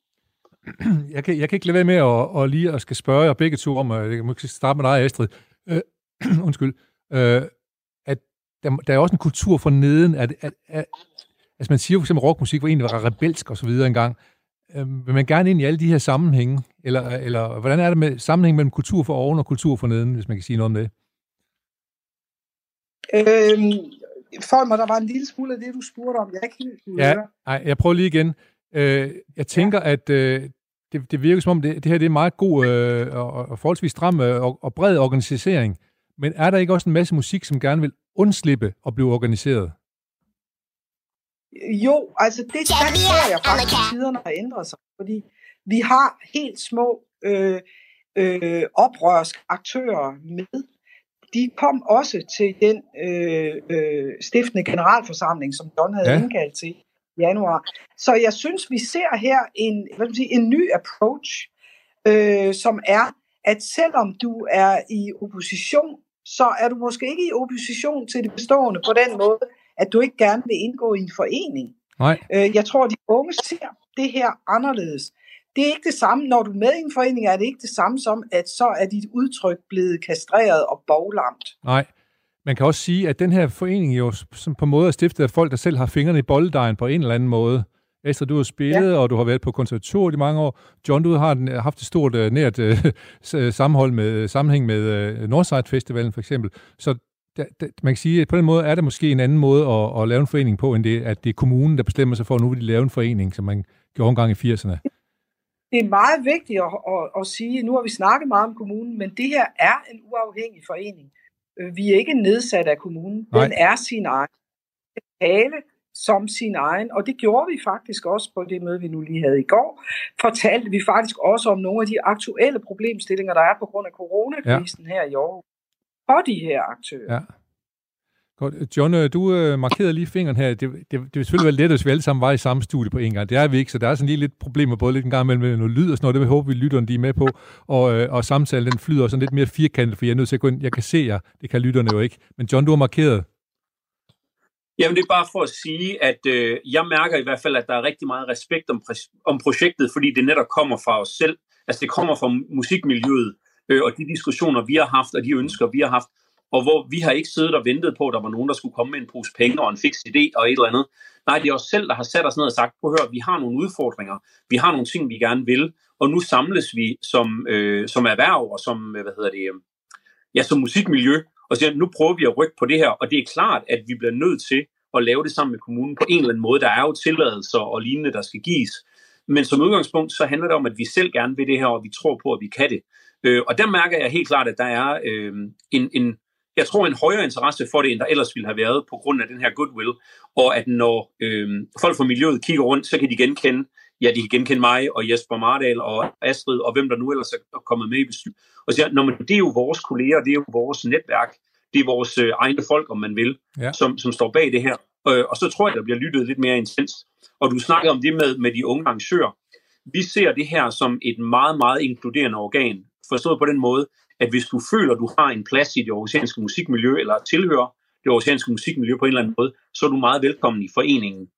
Jeg kan, jeg kan ikke lade være med at, at lige at skal spørge jer begge to om, øh, jeg må starte med dig, Astrid. Øh, undskyld. Øh, at der, der er også en kultur for neden, at, at, at altså man siger for eksempel rockmusik var egentlig var rebelsk og så videre engang. øh, vil man gerne ind i alle de her sammenhænge? Eller, eller hvordan er det med sammenhæng mellem kultur for oven og kultur for neden, hvis man kan sige noget om det? Øhm, for mig, der var en lille smule af det, du spurgte om. Jeg ikke helt ja, nej, jeg prøver lige igen. Øh, jeg tænker, ja. at øh, det, det virker som om, det, det her det er meget god øh, og, og forholdsvis stram øh, og, og bred organisering. Men er der ikke også en masse musik, som gerne vil undslippe og blive organiseret? Jo, altså det der tror jeg faktisk, at tiderne har ændret sig, fordi vi har helt små øh, øh, oprørske aktører med. De kom også til den øh, øh, stiftende generalforsamling, som John havde ja. indkaldt til i januar. Så jeg synes, vi ser her en, hvad sige, en ny approach, øh, som er, at selvom du er i opposition, så er du måske ikke i opposition til det bestående på den måde, at du ikke gerne vil indgå i en forening. Nej. Øh, jeg tror, at de unge ser det her anderledes. Det er ikke det samme, når du er med i en forening, er det ikke det samme som, at så er dit udtryk blevet kastreret og boglamt. Nej. Man kan også sige, at den her forening jo som på en måde er stiftet af folk, der selv har fingrene i bolddejen på en eller anden måde. Esther, du har spillet, ja. og du har været på konservatoriet i mange år. John, du har haft et stort uh, nært uh, sammenhold med, sammenhæng med uh, Northside Festivalen for eksempel. Så da, da, man kan sige, at på den måde er det måske en anden måde at, at lave en forening på, end det, at det er kommunen, der bestemmer sig for, at nu vil de lave en forening, som man gjorde en gang i 80'erne. Det er meget vigtigt at, at, at sige, nu har vi snakket meget om kommunen, men det her er en uafhængig forening. Vi er ikke nedsat af kommunen. Nej. Den er sin egen. Tale som sin egen, og det gjorde vi faktisk også på det møde, vi nu lige havde i går. Fortalte vi faktisk også om nogle af de aktuelle problemstillinger, der er på grund af coronakrisen ja. her i år for de her aktører. Ja. Godt. John, øh, du øh, markerede lige fingeren her. Det, det, det vil selvfølgelig være let, hvis vi alle sammen var i samme studie på en gang. Det er vi ikke, så der er sådan lige lidt problemer, både lidt en gang mellem noget lyd og sådan noget. Det vil håbe, vi lytterne de er med på. Og, øh, og samtalen den flyder sådan lidt mere firkantet, for jeg er nødt til at gå ind. Jeg kan se jer. Det kan lytterne jo ikke. Men John, du har markeret. Jamen det er bare for at sige, at øh, jeg mærker i hvert fald, at der er rigtig meget respekt om, om projektet, fordi det netop kommer fra os selv. Altså det kommer fra musikmiljøet øh, og de diskussioner, vi har haft, og de ønsker, vi har haft, og hvor vi har ikke siddet og ventet på, at der var nogen, der skulle komme med en pose penge og en fix idé og et eller andet. Nej, det er os selv, der har sat os ned og sagt, prøv at høre, vi har nogle udfordringer, vi har nogle ting, vi gerne vil, og nu samles vi som, øh, som erhverv og som, øh, hvad hedder det, øh, ja, som musikmiljø, og siger, nu prøver vi at rykke på det her, og det er klart, at vi bliver nødt til at lave det sammen med kommunen på en eller anden måde. Der er jo tilladelser og lignende, der skal gives. Men som udgangspunkt, så handler det om, at vi selv gerne vil det her, og vi tror på, at vi kan det. Øh, og der mærker jeg helt klart, at der er øh, en, en, jeg tror, en højere interesse for det, end der ellers ville have været på grund af den her goodwill. Og at når øh, folk fra miljøet kigger rundt, så kan de genkende, ja, de kan genkende mig og Jesper Mardal og Astrid og hvem der nu ellers er kommet med i bestyr. Og siger, når man, det er jo vores kolleger, det er jo vores netværk, det er vores øh, egne folk, om man vil, ja. som, som står bag det her. Øh, og så tror jeg, der bliver lyttet lidt mere intens. Og du snakker om det med, med de unge arrangører. Vi ser det her som et meget, meget inkluderende organ, forstået på den måde, at hvis du føler, du har en plads i det aarhusianske musikmiljø, eller tilhører det aarhusianske musikmiljø på en eller anden måde, så er du meget velkommen i foreningen.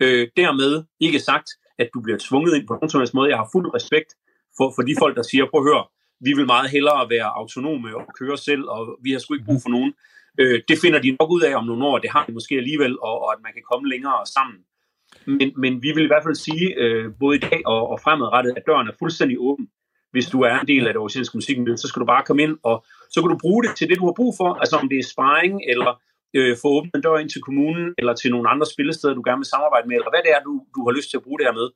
Øh, dermed ikke sagt, at du bliver tvunget ind på nogen som helst måde. Jeg har fuld respekt for, for de folk, der siger, prøv at høre, vi vil meget hellere være autonome og køre selv, og vi har sgu ikke brug for nogen. Øh, det finder de nok ud af om nogle år, det har de måske alligevel, og, og at man kan komme længere sammen. Men, men vi vil i hvert fald sige, øh, både i dag og, og fremadrettet, at døren er fuldstændig åben hvis du er en del af det aarhusianske musikmiljø, så skal du bare komme ind, og så kan du bruge det til det, du har brug for, altså om det er sparring, eller øh, få åbnet en dør ind til kommunen, eller til nogle andre spillesteder, du gerne vil samarbejde med, eller hvad det er, du, du har lyst til at bruge det her med.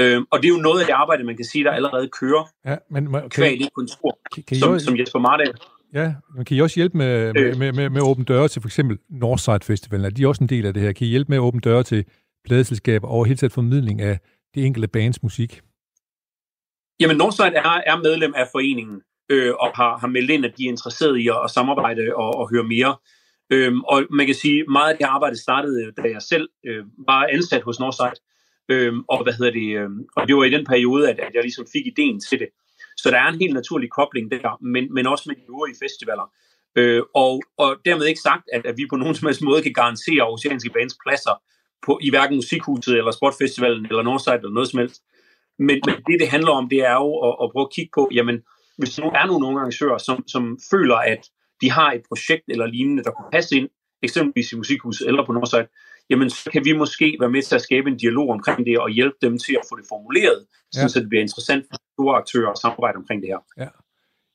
Øh, og det er jo noget af det arbejde, man kan sige, der allerede kører ja, men, okay. kvæg det kontor, kan, kan som, også, som Jesper Mardal. Ja, men kan I også hjælpe med, øh, med, med, med åbne døre til for eksempel Northside Festivalen? Er de også en del af det her? Kan I hjælpe med at åbne døre til pladeselskaber og helt taget formidling af de enkelte bands musik? Jamen, Northside er, er medlem af foreningen øh, og har, har meldt ind, at de er interesseret i at, at samarbejde og, og høre mere. Øhm, og man kan sige, meget af det arbejde startede, øh, da jeg selv øh, var ansat hos Northside. Øhm, og hvad hedder det? Øh, og det var i den periode, at, at jeg ligesom fik ideen til det. Så der er en helt naturlig kobling der, men, men også med de øvrige festivaler. Øh, og, og dermed ikke sagt, at, at vi på nogen som helst måde kan garantere oceanske bands pladser på, i hverken Musikhuset eller Sportfestivalen eller Northside eller noget som helst. Men, men det, det handler om, det er jo at, at prøve at kigge på, jamen, hvis nu er nogle arrangører, som, som føler, at de har et projekt eller lignende, der kunne passe ind, eksempelvis i Musikhuset eller på Northside, jamen så kan vi måske være med til at skabe en dialog omkring det og hjælpe dem til at få det formuleret, ja. så det bliver interessant for store aktører at samarbejde omkring det her. Ja.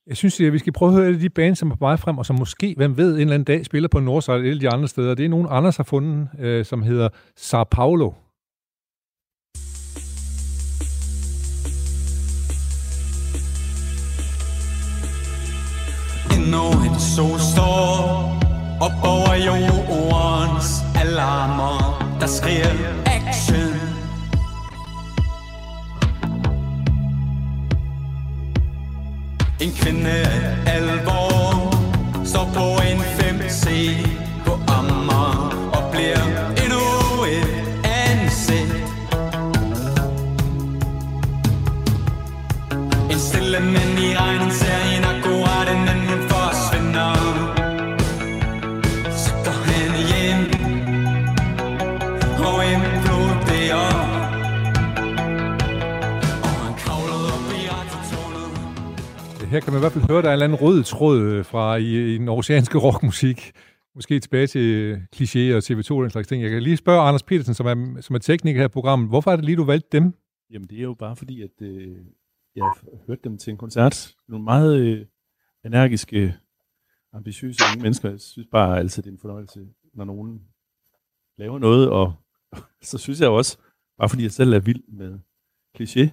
Jeg synes, at vi skal prøve at høre de bands, som er på vej frem, og som måske, hvem ved, en eller anden dag spiller på Nordside eller de andre steder. Det er nogen, Anders har fundet, øh, som hedder Sao Paulo. Endnu en solstorm op over jordens alarmer, der skriger action. En kvinde af alvor står på en 5C på Amager og bliver endnu et ansigt. En stille mand i regnen her kan man i hvert fald høre, der er en eller anden rød tråd øh, fra i, i den oceanske rockmusik. Måske tilbage til øh, klichéer og TV2 og den slags ting. Jeg kan lige spørge Anders Petersen, som er, som er tekniker her i programmet. Hvorfor er det lige, du valgte dem? Jamen, det er jo bare fordi, at øh, jeg har hørt dem til en koncert. Nogle meget øh, energiske, ambitiøse unge mennesker. Jeg synes bare altid, det er en fornøjelse, når nogen laver noget. Og så synes jeg også, bare fordi jeg selv er vild med kliché,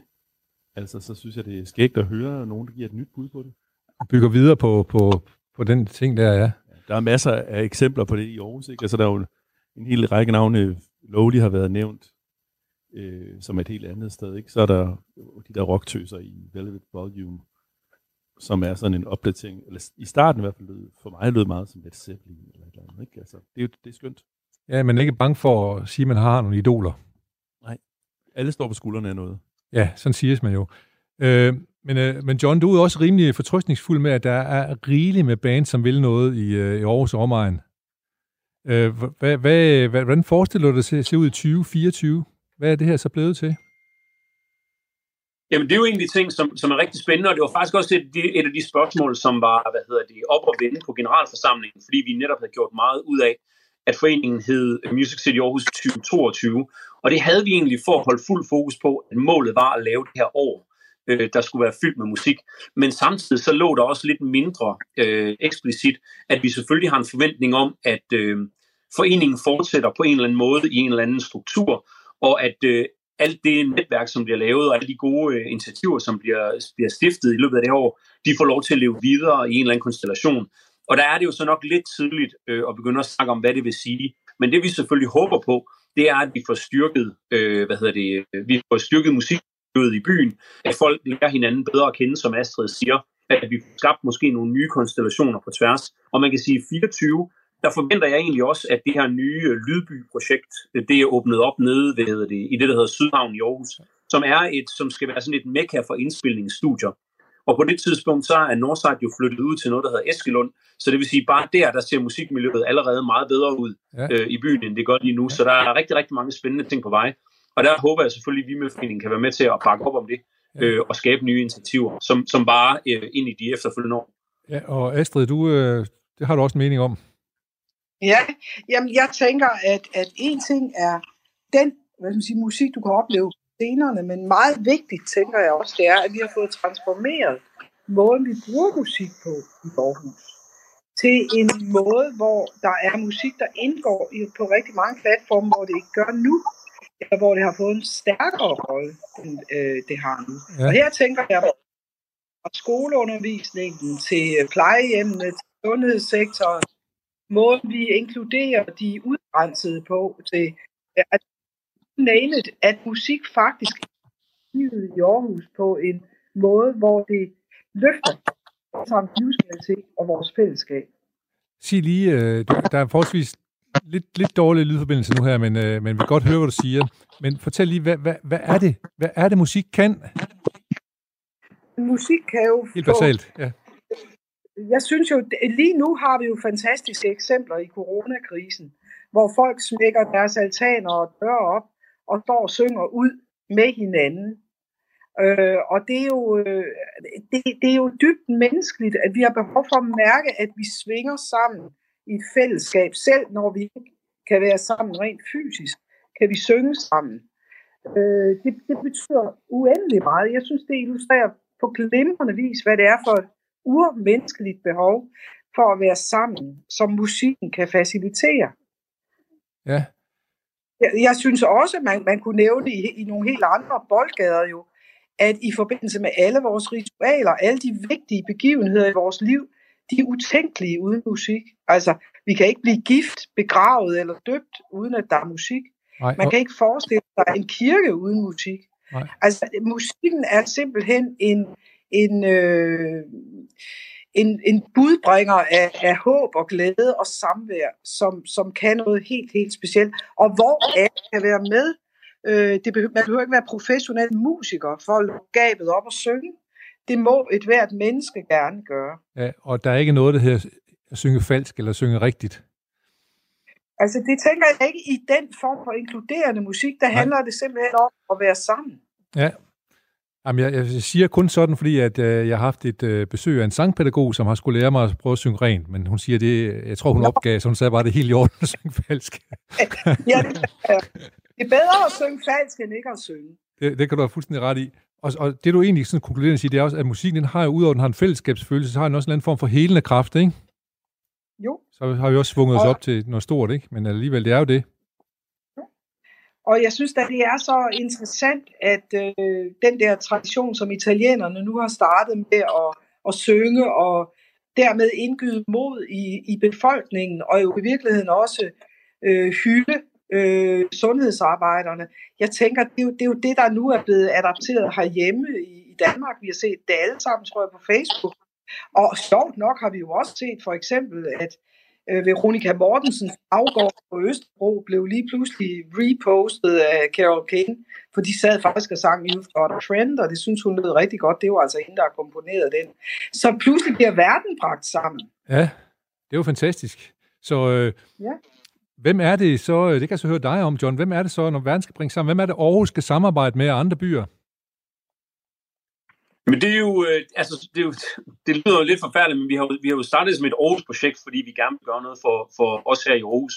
Altså, så synes jeg, det er skægt at høre nogen, der giver et nyt bud på det. Bygger videre på, på, på den ting der, ja. Der er masser af eksempler på det i Aarhus, ikke? Altså, der er jo en hel række navne, Lowly har været nævnt, øh, som er et helt andet sted, ikke? Så er der de der rocktøser i Velvet Volume, som er sådan en opdatering, eller i starten i hvert fald lød, for mig lød meget som et Zeppelin eller et eller andet, ikke? Altså, det er jo det er skønt. Ja, men ikke bange for at sige, at man har nogle idoler. Nej, alle står på skuldrene af noget. Ja, sådan siges man jo. Øh, men, øh, men John, du er også rimelig fortrøstningsfuld med, at der er rigeligt med bands, som vil noget i, øh, i Aarhus omegn. Øh, hvad, hvad, hvad, hvordan forestiller du dig at se ud i 2024? Hvad er det her så blevet til? Jamen, det er jo egentlig ting, som, som er rigtig spændende, og det var faktisk også et, et af de spørgsmål, som var, hvad hedder det, op og vende på generalforsamlingen, fordi vi netop havde gjort meget ud af, at foreningen hed Music City Aarhus 2022, og det havde vi egentlig for at holde fuld fokus på, at målet var at lave det her år, øh, der skulle være fyldt med musik. Men samtidig så lå der også lidt mindre øh, eksplicit, at vi selvfølgelig har en forventning om, at øh, foreningen fortsætter på en eller anden måde i en eller anden struktur, og at øh, alt det netværk, som bliver lavet, og alle de gode øh, initiativer, som bliver, bliver stiftet i løbet af det år, de får lov til at leve videre i en eller anden konstellation. Og der er det jo så nok lidt tidligt øh, at begynde at snakke om, hvad det vil sige. Men det vi selvfølgelig håber på, det er, at vi får styrket, øh, hvad hedder det, vi får styrket musik i byen, at folk lærer hinanden bedre at kende, som Astrid siger, at vi får skabt måske nogle nye konstellationer på tværs. Og man kan sige, 24, der forventer jeg egentlig også, at det her nye øh, Lydby-projekt, øh, det er åbnet op nede ved det, i det, der hedder Sydhavn i Aarhus, som er et, som skal være sådan et mekka for indspilningsstudier. Og på det tidspunkt, så er Northside jo flyttet ud til noget, der hedder Eskelund. Så det vil sige, bare der, der ser musikmiljøet allerede meget bedre ud ja. øh, i byen, end det gør lige nu. Så der er rigtig, rigtig mange spændende ting på vej. Og der håber jeg selvfølgelig, at vi med foreningen kan være med til at bakke op om det, øh, og skabe nye initiativer, som, som bare øh, ind i de efterfølgende år. Ja, og Astrid, du, øh, det har du også en mening om. Ja, jamen jeg tænker, at, at en ting er den hvad skal man sige, musik, du kan opleve scenerne, men meget vigtigt, tænker jeg også, det er, at vi har fået transformeret måden, vi bruger musik på i Aarhus, til en måde, hvor der er musik, der indgår i, på rigtig mange platforme, hvor det ikke gør nu, eller hvor det har fået en stærkere rolle, end øh, det har nu. Ja. Og her tænker jeg på skoleundervisningen, til plejehjemmene, til sundhedssektoren, måden vi inkluderer de udgrænsede på, til at name it, at musik faktisk livet i Aarhus på en måde, hvor det løfter samt livskvalitet og vores fællesskab. Sig lige, øh, der er forholdsvis lidt, lidt dårlig lydforbindelse nu her, men, øh, men vi kan godt høre, hvad du siger. Men fortæl lige, hvad, hvad, hvad, er det? Hvad er det, musik kan? Musik kan jo... Helt basalt, ja. Jeg synes jo, lige nu har vi jo fantastiske eksempler i coronakrisen, hvor folk smækker deres altaner og døre op og står og synger ud med hinanden. Øh, og det er, jo, øh, det, det er jo dybt menneskeligt, at vi har behov for at mærke, at vi svinger sammen i et fællesskab, selv når vi ikke kan være sammen rent fysisk, kan vi synge sammen. Øh, det, det betyder uendelig meget. Jeg synes, det illustrerer på glimrende vis, hvad det er for et urmenneskeligt behov for at være sammen, som musikken kan facilitere. Ja. Jeg, jeg synes også, at man, man kunne nævne i, i nogle helt andre boldgader jo, at i forbindelse med alle vores ritualer, alle de vigtige begivenheder i vores liv, de er utænkelige uden musik. Altså, vi kan ikke blive gift, begravet eller døbt, uden at der er musik. Nej, Man kan ikke forestille sig en kirke uden musik. Nej. Altså, musikken er simpelthen en, en, øh, en, en budbringer af, af håb og glæde og samvær, som, som kan noget helt, helt specielt. Og hvor alle kan være med. Øh, det behøver, man behøver ikke være professionel musiker for at lukke gabet op og synge. Det må et hvert menneske gerne gøre. Ja, og der er ikke noget, der hedder at synge falsk eller synge rigtigt. Altså det tænker jeg ikke i den form for inkluderende musik, der Nej. handler det simpelthen om at være sammen. Ja, Jamen, jeg, jeg siger kun sådan, fordi at, øh, jeg har haft et øh, besøg af en sangpædagog, som har skulle lære mig at prøve at synge rent, men hun siger det, jeg tror hun Nå. opgav, så hun sagde bare, det er helt i orden at synge falsk. ja, det er, det er bedre at synge falsk, end ikke at synge. Det, det kan du have fuldstændig ret i. Og, og det du egentlig sådan konkluderende siger, det er også, at musikken den har jo, udover den har en fællesskabsfølelse, så har den også en anden form for helende kraft, ikke? Jo. Så har vi også svunget og, os op til noget stort, ikke? Men alligevel, det er jo det. Og jeg synes at det er så interessant, at øh, den der tradition, som italienerne nu har startet med at, at synge og dermed indgyde mod i, i befolkningen, og jo i virkeligheden også øh, hylde øh, sundhedsarbejderne. Jeg tænker, det er, jo, det er jo det, der nu er blevet adapteret herhjemme i, i Danmark. Vi har set det alle sammen, tror jeg, på Facebook. Og sjovt nok har vi jo også set for eksempel, at øh, Veronica Mortensens afgård på Østerbro blev lige pludselig repostet af Carol King, for de sad faktisk og sang You've Got a Friend, og det synes hun lød rigtig godt. Det var altså hende, der har komponeret den. Så pludselig bliver verden bragt sammen. Ja, det jo fantastisk. Så øh, ja. hvem er det så, det kan jeg så høre dig om, John, hvem er det så, når verden skal bringe sammen, hvem er det Aarhus skal samarbejde med andre byer? Men det er jo, øh, altså, det, er jo, det lyder jo lidt forfærdeligt, men vi har, vi har jo startet som et Aarhus-projekt, fordi vi gerne vil gøre noget for, for os her i Aarhus.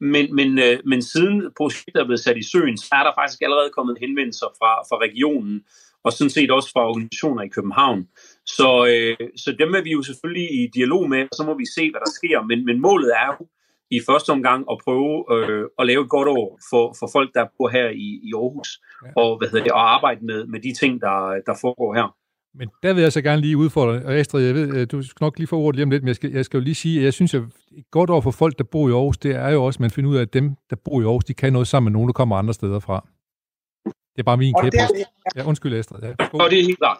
Men, men, øh, men siden projektet er blevet sat i søen, så er der faktisk allerede kommet henvendelser fra, fra regionen, og sådan set også fra organisationer i København. Så, øh, så dem er vi jo selvfølgelig i dialog med, og så må vi se, hvad der sker. Men, men målet er jo i første omgang at prøve øh, at lave et godt år for, for folk, der bor her i, i Aarhus, og, hvad hedder det, og arbejde med, med de ting, der, der foregår her. Men der vil jeg så gerne lige udfordre, og Astrid, jeg ved, øh, du skal nok lige få ordet lige om lidt, men jeg skal, jeg skal jo lige sige, at jeg synes, at godt over for folk, der bor i Aarhus, det er jo også, at man finder ud af, at dem, der bor i Aarhus, de kan noget sammen med nogen, der kommer andre steder fra. Det er bare min kæphest. Ja, undskyld, Astrid. Ja, og det er helt klart.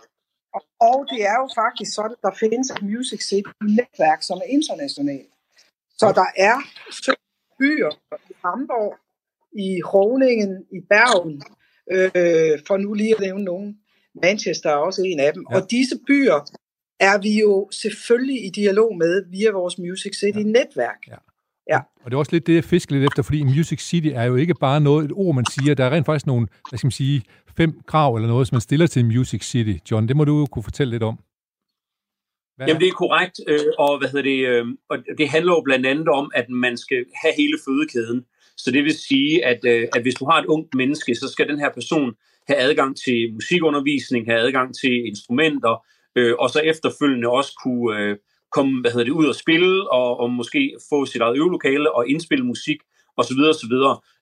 Og det er jo faktisk sådan, at der findes et Music City-netværk, som er internationalt. Så der er byer i Hamburg, i Groningen, i Bergen, øh, for nu lige at nævne nogen, Manchester er også en af dem. Ja. Og disse byer er vi jo selvfølgelig i dialog med via vores Music City-netværk. Ja. Ja. Og det er også lidt det, jeg fisker lidt efter, fordi Music City er jo ikke bare noget, et ord, man siger. Der er rent faktisk nogle, hvad skal man sige, fem krav eller noget, som man stiller til Music City. John, det må du jo kunne fortælle lidt om. Hvad Jamen, det er korrekt, øh, og, hvad hedder det, øh, og det handler jo blandt andet om, at man skal have hele fødekæden. Så det vil sige, at, øh, at hvis du har et ungt menneske, så skal den her person have adgang til musikundervisning, have adgang til instrumenter, øh, og så efterfølgende også kunne øh, komme hvad hedder det, ud og spille, og, og måske få sit eget øvelokale og indspille musik, osv. osv.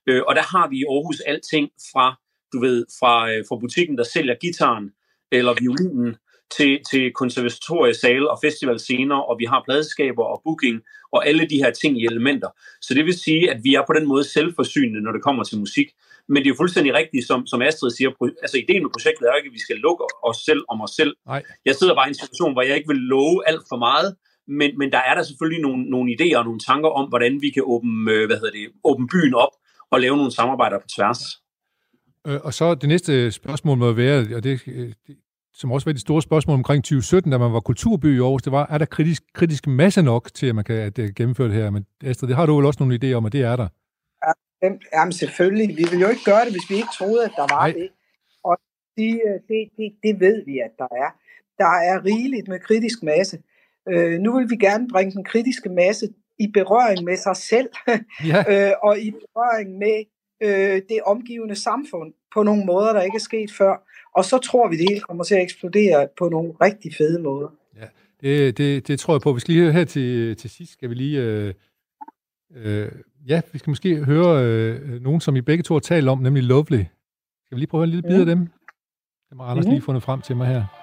Øh, og der har vi i Aarhus alting fra, du ved, fra, øh, fra butikken, der sælger gitaren, eller violinen, til, til konservatoriesale og festivalscener, og vi har pladeskaber og booking, og alle de her ting i elementer. Så det vil sige, at vi er på den måde selvforsynende, når det kommer til musik. Men det er jo fuldstændig rigtigt, som, som Astrid siger. Altså ideen med projektet er jo ikke, at vi skal lukke os selv om os selv. Nej. Jeg sidder bare i en situation, hvor jeg ikke vil love alt for meget, men, men der er der selvfølgelig nogle, nogle idéer og nogle tanker om, hvordan vi kan åbne, øh, hvad hedder det, åbne byen op og lave nogle samarbejder på tværs. Øh, og så det næste spørgsmål må være, og det, det som også var det store spørgsmål omkring 2017, da man var kulturby i Aarhus, det var, er der kritisk, kritisk masse nok til, at man kan at, at gennemføre det her? Men Astrid, det har du vel også nogle idéer om, at det er der? Jamen selvfølgelig. Vi ville jo ikke gøre det, hvis vi ikke troede, at der var Nej. det. Og det, det, det, det ved vi, at der er. Der er rigeligt med kritisk masse. Øh, nu vil vi gerne bringe den kritiske masse i berøring med sig selv, ja. øh, og i berøring med øh, det omgivende samfund på nogle måder, der ikke er sket før. Og så tror vi, det hele kommer til at eksplodere på nogle rigtig fede måder. Ja, det, det, det tror jeg på. Vi skal lige her til, til sidst, skal vi lige... Øh, øh, ja, vi skal måske høre øh, nogen, som I begge to har talt om, nemlig Lovely. Skal vi lige prøve en lille bid af dem? Det har Anders mm. lige fundet frem til mig her.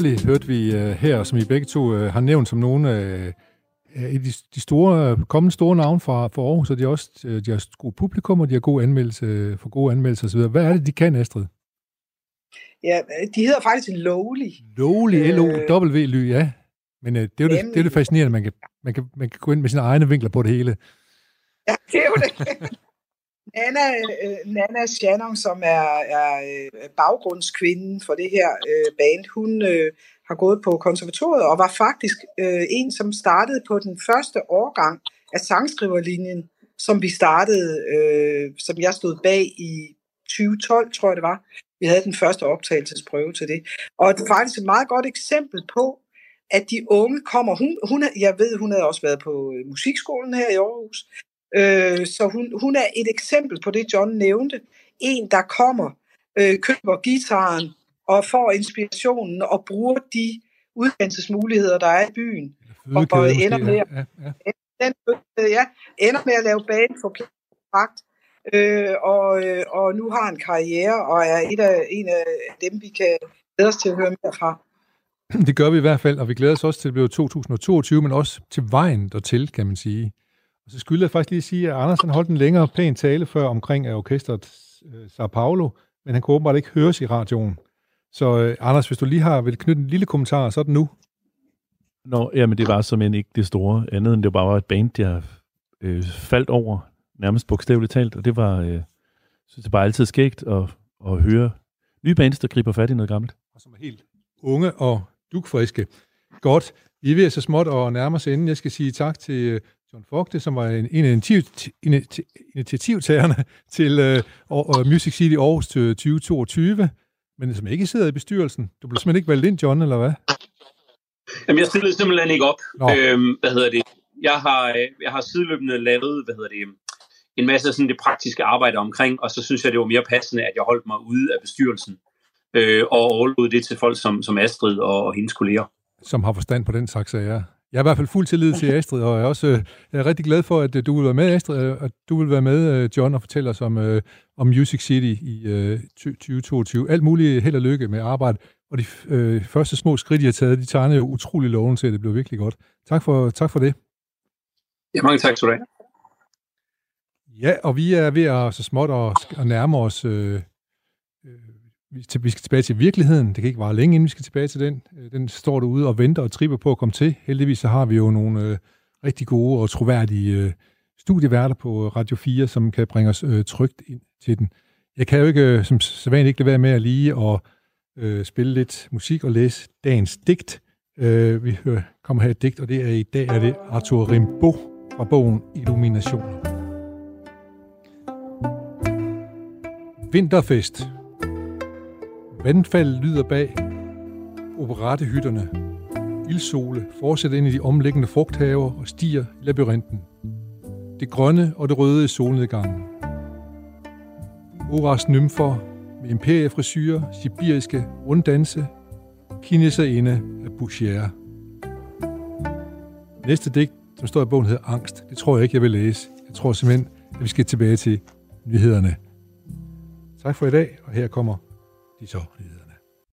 Lovely hørte vi uh, her, som I begge to uh, har nævnt som nogle af uh, de, de store, kommende store navne fra, fra Aarhus, og de har også uh, de har gode publikum, og de har gode anmeldelse, for gode anmeldelser osv. Hvad er det, de kan, Astrid? Ja, de hedder faktisk Lowly. Lowly, L-O-W-L-Y, ja. Men det, er jo det, det er det fascinerende, man kan, man, kan, man kan gå ind med sine egne vinkler på det hele. Ja, det er jo det. Nana, øh, Nana Shannon, som er, er øh, baggrundskvinden for det her øh, band, hun øh, har gået på konservatoriet og var faktisk øh, en, som startede på den første årgang af sangskriverlinjen, som vi startede, øh, som jeg stod bag i 2012, tror jeg det var. Vi havde den første optagelsesprøve til det. Og det er faktisk et meget godt eksempel på, at de unge kommer. Hun, hun, jeg ved, hun havde også været på øh, musikskolen her i Aarhus, Øh, så hun, hun er et eksempel på det, John nævnte. En, der kommer, øh, køber gitaren og får inspirationen og bruger de uddannelsesmuligheder, der er i byen. Og, og ender med, ja, ja. Den, ja, ender med at lave bane for pragt. Øh, og, øh, og nu har en karriere og er et af, en af dem, vi kan glæde os til at høre mere fra. Det gør vi i hvert fald, og vi glæder os også til at blive 2022, men også til vejen dertil, kan man sige. Og så skulle jeg faktisk lige sige, at Andersen holdt en længere pæn tale før omkring orkestret øh, Sao Paulo, men han kunne åbenbart ikke høres i radioen. Så uh, Anders, hvis du lige har vil knytte en lille kommentar, så er det nu. Nå, jamen det var som ikke det store andet, end det bare var et band, jeg øh, faldt over, nærmest bogstaveligt talt, og det var, øh, synes jeg bare altid skægt at, at høre nye bands, der griber fat i noget gammelt. Og som er helt unge og dukfriske. Godt. Vi er ved så småt og nærme os inden. Jeg skal sige tak til John Fogte, som var en, en af initiativtagerne til uh, Music City Aarhus 2022, men som ikke sidder i bestyrelsen. Du blev simpelthen ikke valgt ind, John, eller hvad? Jamen, jeg stillede simpelthen ikke op. Øhm, hvad hedder det? Jeg har, øh, jeg har sideløbende lavet, hvad hedder det, en masse af sådan det praktiske arbejde omkring, og så synes jeg, det var mere passende, at jeg holdt mig ude af bestyrelsen øh, og overlod det til folk som, som Astrid og, og hendes kolleger. Som har forstand på den slags sager. Jeg er i hvert fald fuld tillid til Astrid, og jeg er også øh, jeg er rigtig glad for, at øh, du vil være med, Astrid, og øh, at du vil være med, John, og fortælle os om, om Music City i 2022. Alt muligt held og lykke med arbejde. Og de øh, første små skridt, I har taget, de tegner jo utrolig loven til, at det bliver virkelig godt. Tak for, tak for det. Ja, mange tak skal du have. Ja, og vi er ved at så småt at, at nærme os øh, vi skal tilbage til virkeligheden. Det kan ikke vare længe, inden vi skal tilbage til den. Øh, den står derude og venter og tripper på at komme til. Heldigvis så har vi jo nogle øh, rigtig gode og troværdige øh, studieværter på øh, Radio 4, som kan bringe os øh, trygt ind til den. Jeg kan jo ikke, øh, som sædvanligt, ikke lade være med at lige og øh, spille lidt musik og læse dagens digt. Øh, vi hører, kommer her et digt, og det er i dag er det Arthur Rimbaud fra bogen Illuminationer. Vinterfest Vandfald lyder bag operattehytterne. Ildsole fortsætter ind i de omliggende frugthaver og stiger i labyrinten. det grønne og det røde i solnedgangen. Oras nymfer med imperiefrisyrer, sibiriske runddanse, kineserinde af Boucher. Næste digt, som står i bogen, hedder Angst. Det tror jeg ikke, jeg vil læse. Jeg tror simpelthen, at vi skal tilbage til nyhederne. Tak for i dag, og her kommer de så nyheder.